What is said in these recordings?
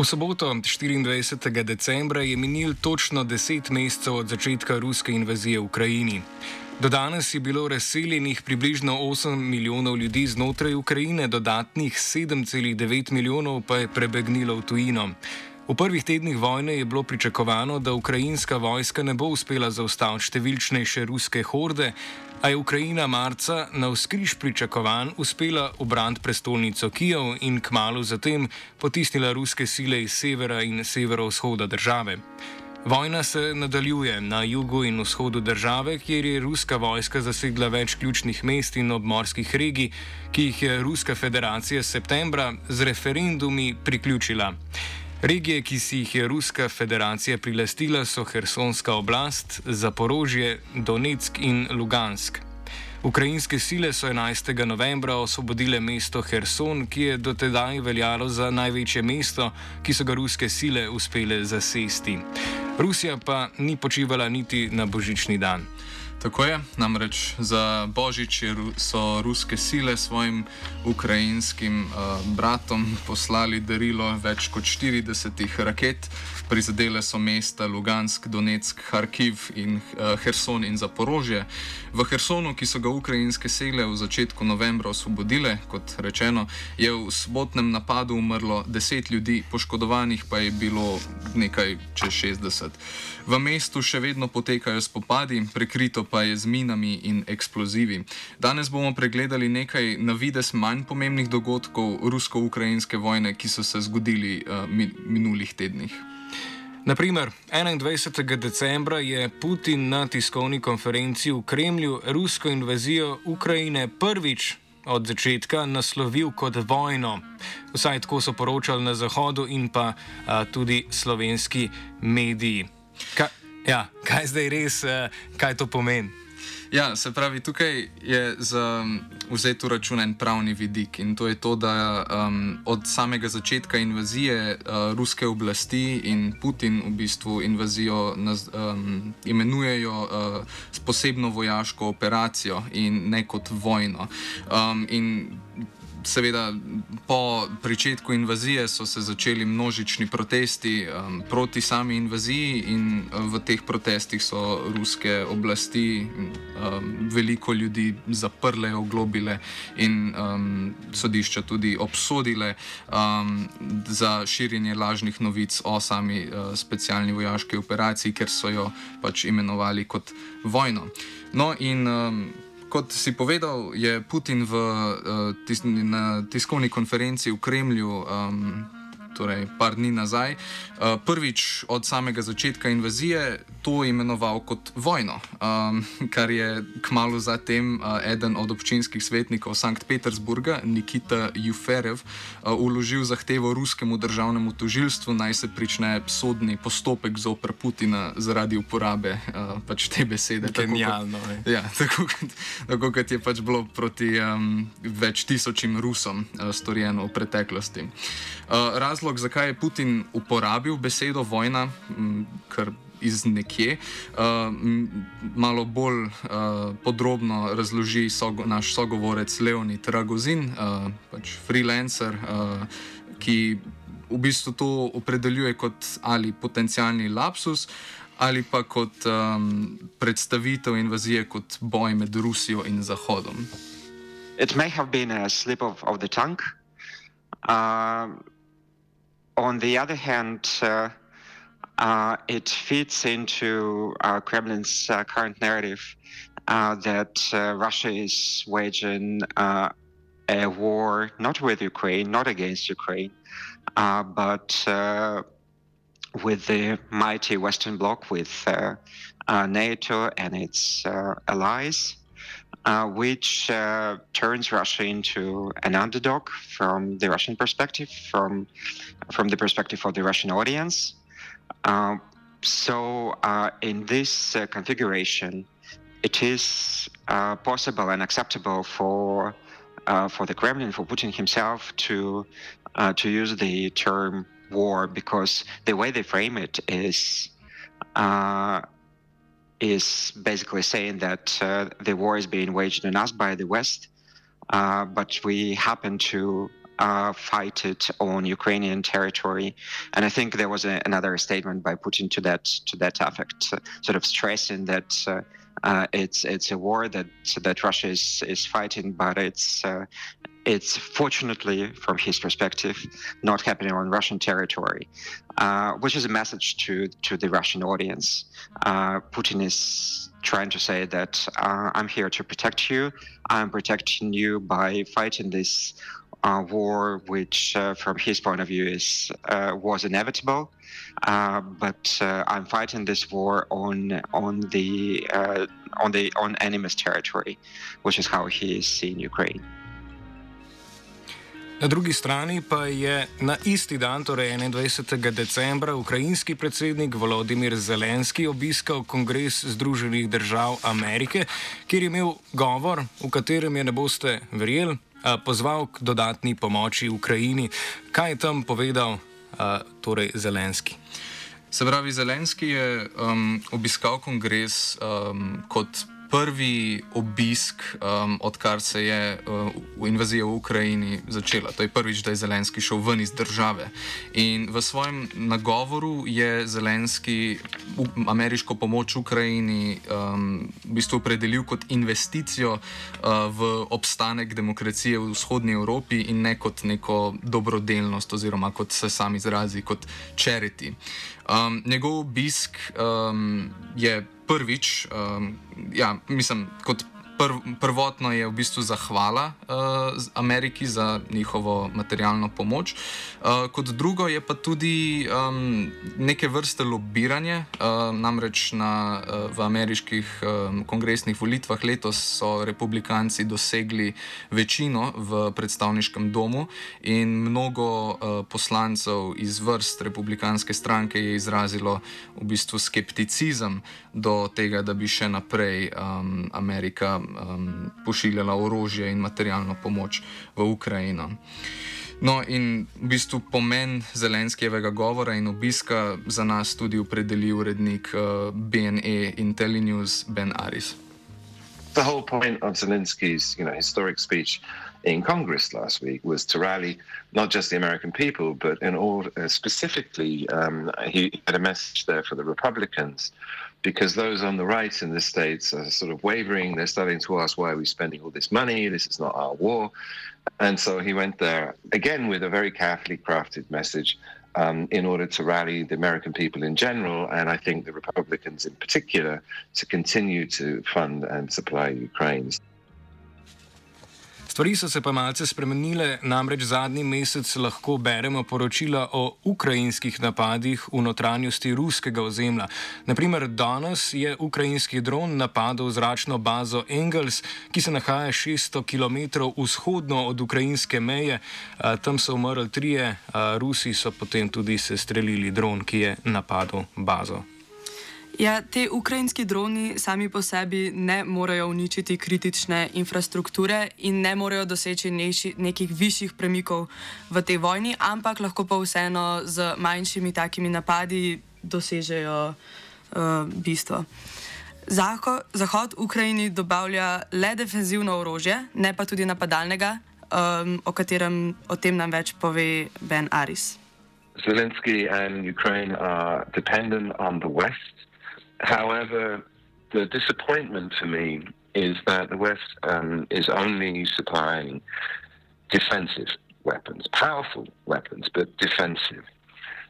V soboto 24. decembra je minil točno deset mesecev od začetka ruske invazije v Ukrajini. Do danes je bilo razseljenih približno 8 milijonov ljudi znotraj Ukrajine, dodatnih 7,9 milijonov pa je prebegnilo v tujino. V prvih tednih vojne je bilo pričakovano, da ukrajinska vojska ne bo uspela zaustaviti številčnejše ruske horde, a je Ukrajina marca na vzkriž pričakovanj uspela obrant prestolnico Kijev in kmalo zatem potisnila ruske sile iz severa in severovzhoda države. Vojna se nadaljuje na jugu in vzhodu države, kjer je ruska vojska zasegla več ključnih mest in obmorskih regij, ki jih je Ruska federacija septembra z referendumi priključila. Regije, ki si jih je Ruska federacija prilastila, so Hersonska oblast, Zaporožje, Donetsk in Lugansk. Ukrajinske sile so 11. novembra osvobodile mesto Herson, ki je dotedaj veljalo za največje mesto, ki so ga ruske sile uspele zasesti. Rusija pa ni počivala niti na božični dan. Tako je, namreč za Božič so ruske sile svojim ukrajinskim uh, bratom poslali darilo več kot 40 raket. Prizadele so mesta Lugansk, Donetsk, Kharkiv in uh, Herson in Zaporožje. V Hersonu, ki so ga ukrajinske sile v začetku novembra osvobodile, kot rečeno, je v sobotnem napadu umrlo 10 ljudi, poškodovanih pa je bilo nekaj čez 60. V mestu še vedno potekajo spopadi, prekrito pa je z minami in eksplozivi. Danes bomo pregledali nekaj na vides manj pomembnih dogodkov rusko-ukrajinske vojne, ki so se zgodili uh, mi minulih tednih. Naprimer, 21. decembra je Putin na tiskovni konferenci v Kremlju rusko invazijo Ukrajine prvič od začetka naslovil kot vojno. Vsaj tako so poročali na Zahodu in pa a, tudi slovenski mediji. Ka, ja, kaj zdaj res, uh, kaj to pomeni? Ja, se pravi, tukaj je za vzeti v račun en pravni vidik in to je to, da um, od samega začetka invazije uh, ruske oblasti in Putin v bistvu invazijo naz, um, imenujejo uh, s posebno vojaško operacijo in ne kot vojno. Um, seveda po začetku invazije so se začeli množični protesti um, proti sami invaziji, in uh, v teh protestih so ruske oblasti um, veliko ljudi zaprle, oglobile in um, sodišča tudi obsodile um, za širjenje lažnih novic o sami uh, specialni vojaški operaciji, ker so jo pač imenovali kot vojno. No, in um, kot si povedal, je Putin v, uh, tis, na tiskovni konferenci v Kremlju. Um, torej par dni nazaj, uh, prvič od samega začetka invazije to imenoval kot vojno, um, kar je kmalo zatem uh, eden od občinskih svetnikov Sankt Petersburga, Nikita Juferev, uh, uložil zahtevo ruskemu državnemu tožilstvu, naj se prične sodni postopek zoper Putina zaradi uporabe uh, pač te besede. Genialno. Tako kot, ja, tako, tako kot je pač bilo proti um, več tisočim Rusom uh, storjeno v preteklosti. Uh, razlog, zakaj je Putin uporabil besedo vojna, kar iz nekje, uh, malo bolj uh, podrobno razloži sogo, naš sogovorec Leonid Ragozin, uh, pač freelancer, uh, ki v bistvu to opredeljuje kot ali potencijalni lapsus. Ali pa kot um, predstavitev invazije kot boj med Rusijo in Zahodom. It may have been a slip of, of the tongue. Uh, on the other hand, uh, uh, it fits into uh, Kremlin's uh, current narrative uh, that uh, Russia is waging a war not with Ukraine, not against Ukraine, but with the mighty Western Bloc, with NATO and its allies uh, which uh, turns Russia into an underdog from the Russian perspective, from from the perspective of the Russian audience. Uh, so, uh, in this uh, configuration, it is uh, possible and acceptable for for the Kremlin, for Putin himself, to to use the term war because the way they frame it is is basically saying that uh, the war is being waged on us by the West, uh, but we happen to uh, fight it on Ukrainian territory. And I think there was a, another statement by Putin to that to that effect, sort of stressing that. Uh, uh, it's it's a war that that Russia is is fighting, but it's uh, it's fortunately, from his perspective, not happening on Russian territory, uh, which is a message to to the Russian audience. Uh, Putin is trying to say that uh, I'm here to protect you. I'm protecting you by fighting this uh, war, which, uh, from his point of view, is uh, was inevitable. but I'm fighting this war on on the on the on enemy's territory, which is how he is seeing Ukraine. Na drugi strani pa je na isti dan, torej 21. decembra, ukrajinski predsednik Volodimir Zelenski obiskal Kongres Združenih držav Amerike, kjer je imel govor, v katerem je ne boste verjeli, pozval k dodatni pomoči Ukrajini. Kaj je tam povedal torej Zelenski? Se pravi, Zelenski je um, obiskal kongres um, kot prvi obisk, um, odkar se je uh, invazija v Ukrajini začela. To je prvič, da je Zelenski šel ven iz države. In v svojem nagovoru je Zelenski ameriško pomoč Ukrajini um, v bistvu opredelil kot investicijo uh, v obstanek demokracije v vzhodnji Evropi in ne kot neko dobrodelnost, oziroma kot se sam izrazi, kot charity. Um, njegov obisk um, je prvič, um, ja, mislim, kot prv, prvotno je v bistvu zahvala uh, Ameriki za njihovo materialno pomoč, uh, kot drugo je pa tudi um, neke vrste lobiranje. Uh, namreč na, uh, v ameriških um, kongresnih volitvah letos so republikanci dosegli večino v predstavniškem domu in mnogo uh, poslancev iz vrst republikanske stranke je izrazilo v bistvu skepticizem do tega, da bi še naprej um, Amerika um, pošiljala orožje in materialno pomoč v Ukrajino. No, in v bistvu pomen Zelenskijevega govora in obiska za nas tudi opredeli urednik uh, BNE in Telenews Ben Aris. The whole point of Zelensky's, you know, historic speech in Congress last week was to rally not just the American people, but in all uh, specifically, um, he had a message there for the Republicans because those on the right in the states are sort of wavering. They're starting to ask, why are we spending all this money? This is not our war. And so he went there again with a very carefully crafted message um, in order to rally the American people in general, and I think the Republicans in particular, to continue to fund and supply Ukraine. Stvari so se pa malce spremenile, namreč zadnji mesec lahko beremo poročila o ukrajinskih napadih v notranjosti ruskega ozemlja. Naprimer, danes je ukrajinski dron napadel zračno bazo Engels, ki se nahaja 600 km vzhodno od ukrajinske meje. Tam so umrli trije, Rusi so potem tudi sestrelili dron, ki je napadel bazo. Ja, te ukrajinski droni sami po sebi ne morejo uničiti kritične infrastrukture in ne morejo doseči neši, nekih višjih premikov v tej vojni, ampak lahko pa vseeno z manjšimi takimi napadi dosežejo uh, bistvo. Zahod, Zahod Ukrajini dobavlja le defenzivno orožje, ne pa tudi napadalnega, um, o katerem o tem nam več pove Ben Aris. Zelensky and Ukraine are dependent on the West However, the disappointment for me is that the West um, is only supplying defensive weapons, powerful weapons, but defensive.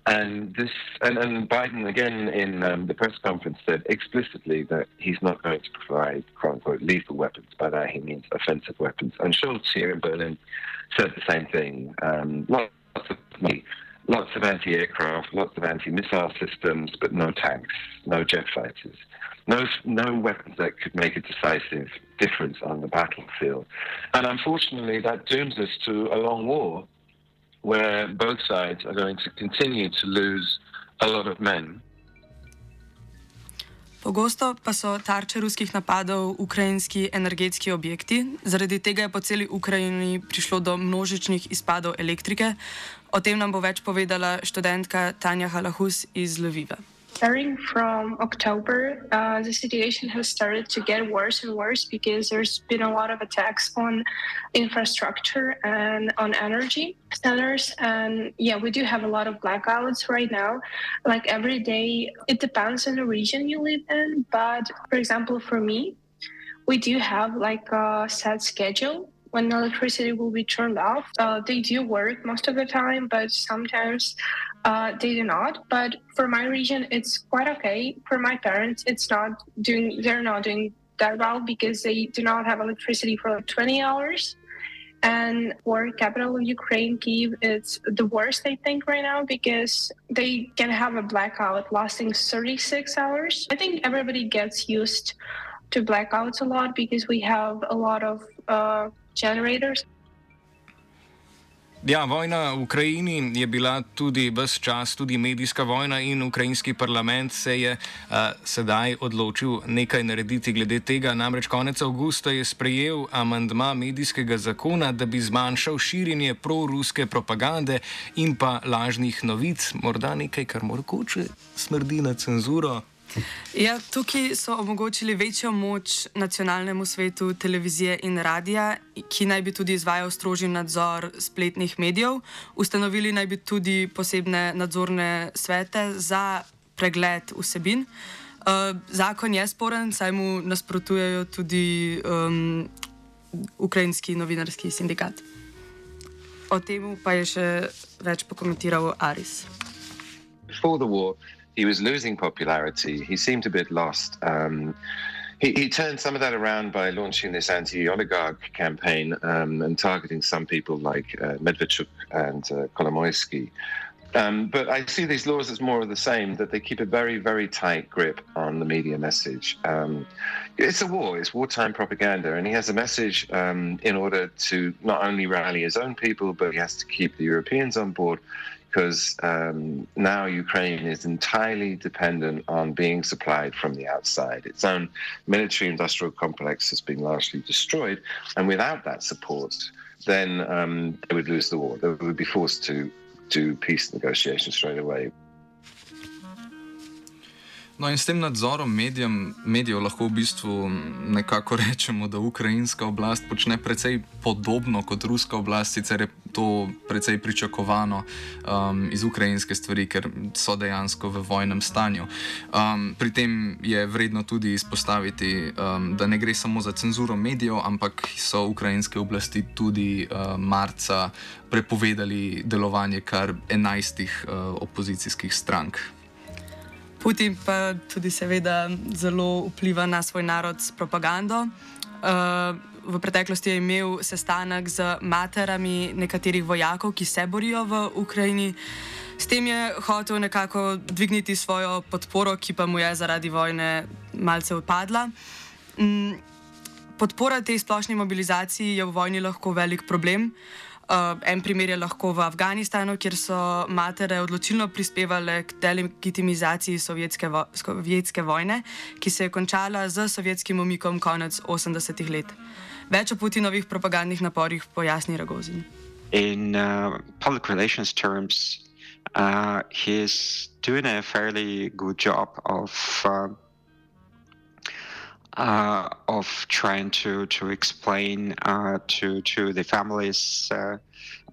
And this, and, and Biden again in um, the press conference said explicitly that he's not going to provide "quote unquote" lethal weapons. By that he means offensive weapons. And Schultz here in Berlin said the same thing. Um, lots of money lots of anti-aircraft, lots of anti-missile systems, but no tanks, no jet fighters, no no weapons that could make a decisive difference on the battlefield. And unfortunately, that dooms us to a long war, where both sides are going to continue to lose a lot of men. Pogosto pa so tarče ruskih napadov ukrajinski energetski objekti, zaradi tega je po celi Ukrajini prišlo do množičnih izpadov elektrike. O tem nam bo več povedala študentka Tanja Halahus iz Lviva. Starting from October, uh, the situation has started to get worse and worse because there's been a lot of attacks on infrastructure and on energy centers. And yeah, we do have a lot of blackouts right now. Like every day, it depends on the region you live in. But for example, for me, we do have like a set schedule when electricity will be turned off. Uh, they do work most of the time, but sometimes uh, they do not. But for my region, it's quite okay. For my parents, it's not doing. They're not doing that well because they do not have electricity for like 20 hours. And for capital of Ukraine, Kiev, it's the worst I think right now because they can have a blackout lasting 36 hours. I think everybody gets used to blackouts a lot because we have a lot of uh, generators. Ja, vojna v Ukrajini je bila tudi vse čas, tudi medijska vojna in ukrajinski parlament se je uh, sedaj odločil nekaj narediti glede tega. Namreč konec avgusta je sprejel amandma medijskega zakona, da bi zmanjšal širjenje proruske propagande in pa lažnih novic. Morda nekaj, kar mogoče smrdi na cenzuro. Ja, tukaj so omogočili večjo moč nacionalnemu svetu televizije in radia, ki naj bi tudi izvajal strožji nadzor spletnih medijev. Ustanovili naj bi tudi posebne nadzorne svete za pregled vsebin. Uh, zakon je sporen, saj mu nasprotujejo tudi um, ukrajinski novinarski sindikat. O tem pa je še več pokomentiral Aris. Before the war, he was losing popularity. He seemed a bit lost. Um, he, he, turned some of that around by launching this anti-oligarch campaign um, and targeting some people like uh, Medvedchuk and uh, Kolomoisky. Um, but I see these laws as more of the same, that they keep a very, very tight grip on the media message. Um, it's a war, it's wartime propaganda, and he has a message um, in order to not only rally his own people, but he has to keep the Europeans on board because um, now Ukraine is entirely dependent on being supplied from the outside. Its own military industrial complex has been largely destroyed, and without that support, then um, they would lose the war. They would be forced to do peace negotiations straight away. No, in s tem nadzorom medijem, medijev lahko v bistvu nekako rečemo, da ukrajinska oblast počne precej podobno kot ruska oblast, sicer je to precej pričakovano um, iz ukrajinske stvari, ker so dejansko v vojnem stanju. Um, pri tem je vredno tudi izpostaviti, um, da ne gre samo za cenzuro medijev, ampak so ukrajinske oblasti tudi uh, marca prepovedali delovanje kar enajstih uh, opozicijskih strank. Putin pa tudi seveda zelo vpliva na svoj narod s propagando. Uh, v preteklosti je imel sestanek z materami nekaterih vojakov, ki se borijo v Ukrajini. S tem je hotel nekako dvigniti svojo podporo, ki pa mu je zaradi vojne malce upadla. Um, podpora tej splošni mobilizaciji je v vojni lahko velik problem. Uh, Uh, en primer je lahko v Afganistanu, kjer so matere odločilno prispevale k delegitimizaciji sovjetske, vo sovjetske vojne, ki se je končala z sovjetskim umikom konec 80-ih let. Več o Putinovih propagandnih naporih pojasni Ragozin. In uh, public relations terms, uh, he's doing a fairly good job of. Uh, uh, of trying to to explain uh, to to the families uh,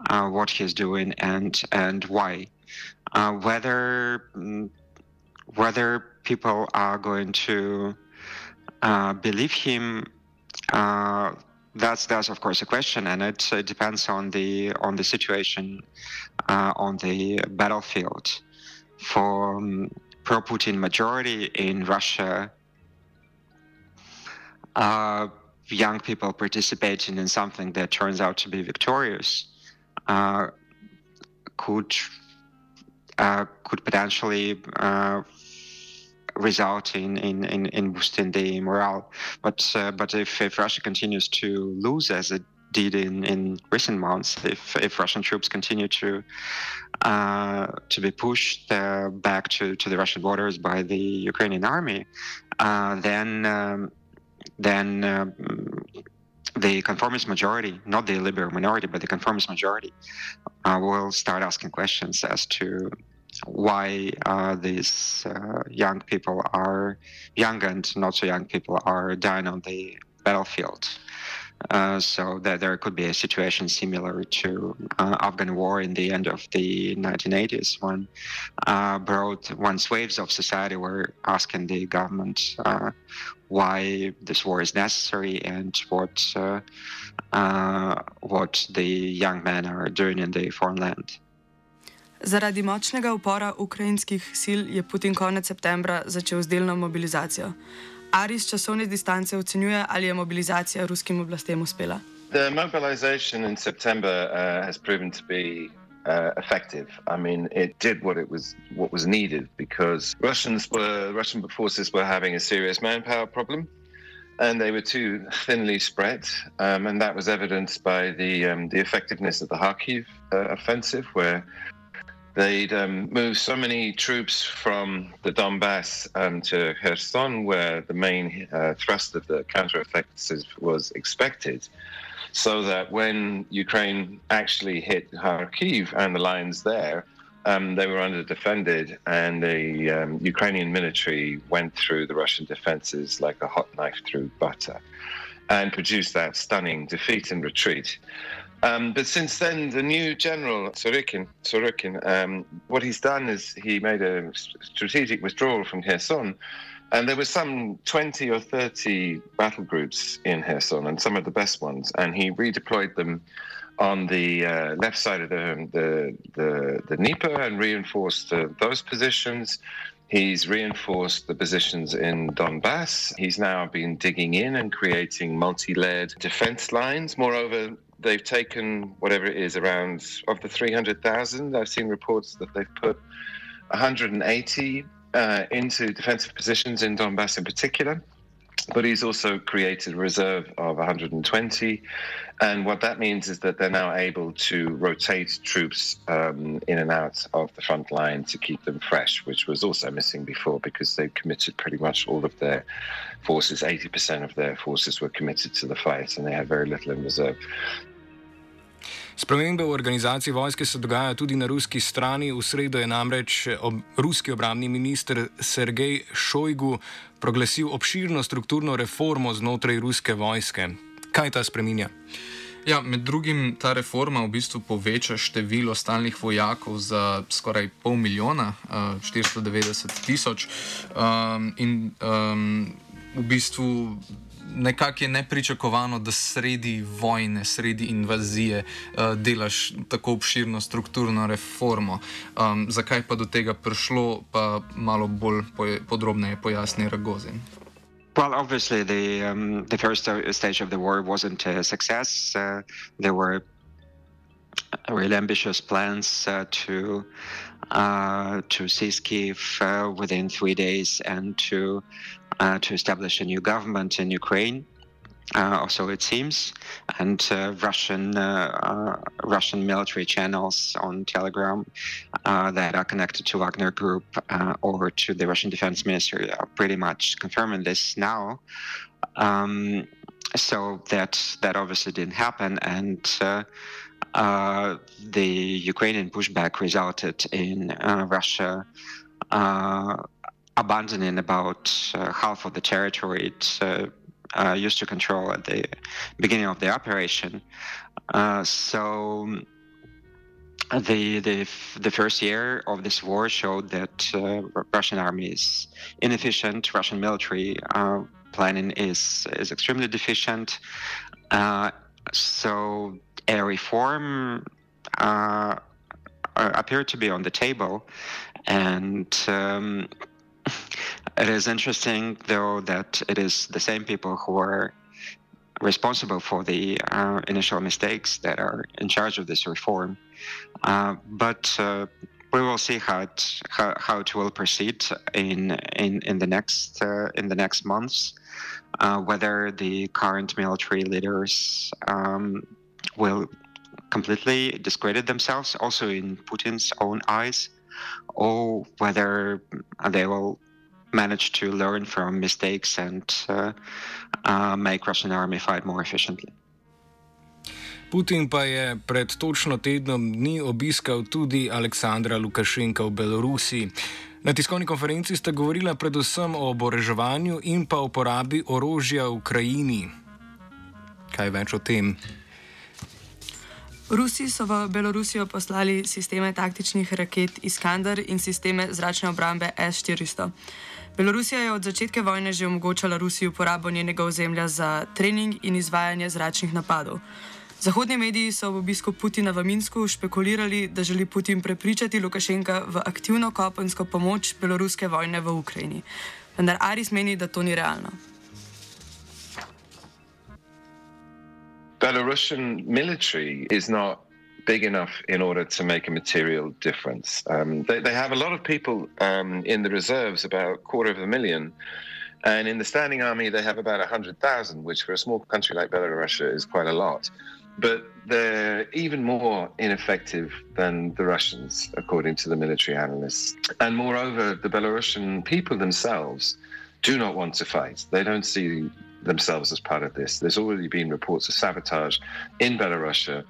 uh what he's doing and and why, uh, whether mm, whether people are going to uh, believe him. that's that's of course a question, and it, depends on the on the situation on the battlefield. For um, pro-Putin majority in Russia, uh, young people participating in something that turns out to be victorious uh, could uh, could potentially uh, result in, in, in, in, boosting the morale. But uh, but if, if Russia continues to lose as it did in, in recent months, if if Russian troops continue to uh, to be pushed back to, to the Russian borders by the Ukrainian army, then um, then um, the conformist majority, not the liberal minority, but the conformist majority, uh, will start asking questions as to why uh, these uh, young people are young and not so young people are dying on the battlefield. Uh, so that there could be a situation similar to uh, Afghan war in the end of the 1980s when uh, broad when waves of society were asking the government uh, why this war is necessary and what uh, uh, what the young men are doing in the foreign land. Zaradi močnega upora ukrajinskih sil je Putin konec septembra začel z delno mobilizacijo. Ari z časovne distance ocenjuje, ali je mobilizacija ruskim oblastem uspela. The mobilization in September uh, has proven to be uh, effective. I mean, it did what it was what was needed because Russians were Russian forces were having a serious manpower problem, and they were too thinly spread, um, and that was evidenced by the um, the effectiveness of the Kharkiv uh, offensive, where They'd um, moved so many troops from the Donbass um, to Kherson, where the main uh, thrust of the counteroffensive was expected, so that when Ukraine actually hit Kharkiv and the lines there, um, they were under defended, and the um, Ukrainian military went through the Russian defenses like a hot knife through butter and produced that stunning defeat and retreat. Um, but since then, the new general, Sorokin, Sorokin um, what he's done is he made a strategic withdrawal from Kherson. And there were some 20 or 30 battle groups in Kherson, and some of the best ones. And he redeployed them on the uh, left side of the, the, the, the Dnieper and reinforced uh, those positions. He's reinforced the positions in Donbass. He's now been digging in and creating multi layered defense lines. Moreover, they've taken whatever it is around of the 300,000. I've seen reports that they've put 180 uh, into defensive positions in Donbass in particular. But he's also created a reserve of 120. And what that means is that they're now able to rotate troops um, in and out of the front line to keep them fresh, which was also missing before because they committed pretty much all of their forces. 80% of their forces were committed to the fight and they had very little in reserve. Spremembe v organizaciji vojske se dogajajo tudi na ruski strani. V sredo je namreč ob, ruski obramni minister Sergej Šojgu proglasil obširno strukturno reformo znotraj ruske vojske. Kaj ta spreminja? Ja, med drugim ta reforma v bistvu poveča število stalnih vojakov za skoraj pol milijona, 490 eh, tisoč. Um, in um, v bistvu nekako je nepričakovano, da sredi vojne, sredi invazije uh, delaš tako obširno strukturno reformo. Um, zakaj pa do tega prišlo, pa malo bolj poje, podrobneje pojasni Ragozin. Well, obviously, the um, the first stage of the war wasn't a success. Uh, there were really ambitious plans uh, to uh, to seize Kiev uh, within three days and to uh, to establish a new government in Ukraine. Uh, or so it seems, and uh, Russian Russian military channels on Telegram that are connected to Wagner Group or to the Russian Defense Ministry are pretty much confirming this now. Um, so that that obviously didn't happen, and uh, the Ukrainian pushback resulted in uh, Russia uh, abandoning about uh, half of the territory it uh, used to control at the beginning of the operation. so the, the the first year of this war showed that Russian army is inefficient. Russian military planning is is extremely deficient. so a reform uh, appeared to be on the table, and um, it is interesting, though, that it is the same people who are responsible for the uh, initial mistakes that are in charge of this reform. Uh, but uh, we will see how it how, how it will proceed in in, in the next uh, in the next months. Uh, whether the current military leaders um, will completely discredit themselves, also in Putin's own eyes, or whether they will manage to learn from mistakes and uh, uh, make Russian army fight more efficiently. Putin pa je pred točno tednom dni obiskal tudi Aleksandra Lukašenka v Belorusiji. Na tiskovni konferenci sta govorila predvsem o oboreževanju in pa uporabi orožja v Ukrajini. Kaj več o tem? Rusi so v Belorusijo poslali sisteme taktičnih raket Iskander in sisteme zračne obrambe S-400. Belorusija je od začetka vojne že omogočala Rusiji uporabo njenega ozemlja za trening in izvajanje zračnih napadov. Zahodni mediji so v obisku Putina v Minsku špekulirali, da želi Putin prepričati Lukašenka v aktivno kopensko pomoč beloruske vojne v Ukrajini. Vendar Aris meni, da to ni realno. Belarusian military is not big enough in order to make a material difference. Um, they, they, have a lot of people um, in the reserves, about a quarter of a million. And in the standing army, they have about 100,000, which for a small country like Belarus is quite a lot. But they're even more ineffective than the Russians, according to the military analysts. And moreover, the Belarusian people themselves do not want to fight. They don't see themselves as part of this. There's already been reports of sabotage in Belarus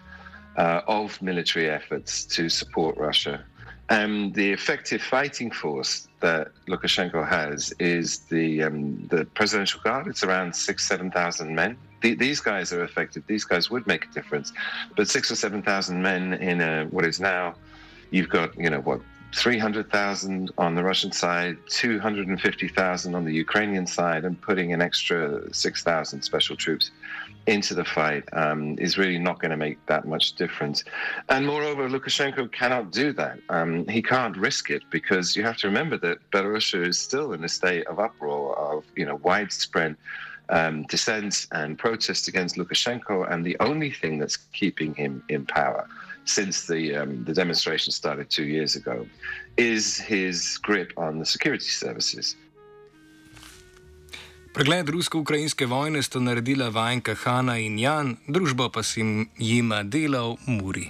uh, of military efforts to support Russia. And the effective fighting force that Lukashenko has is the um, the presidential guard. It's around six, seven thousand men. The, these guys are effective. These guys would make a difference. But six or seven thousand men in a, what is now, you've got you know what 300,000 on the Russian side, 250,000 on the Ukrainian side, and putting an extra 6,000 special troops into the fight um, is really not going to make that much difference. And moreover, Lukashenko cannot do that. Um, he can't risk it because you have to remember that Belarus is still in a state of uproar, of you know widespread. Um, dissent and protest against Lukashenko, and the only thing that's keeping him in power since the um, the demonstration started two years ago is his grip on the security services. Pregled rusko-ukrajinske vojne sta naredila vajenka Hanna in Jan, družbo pa si jima delal Muri.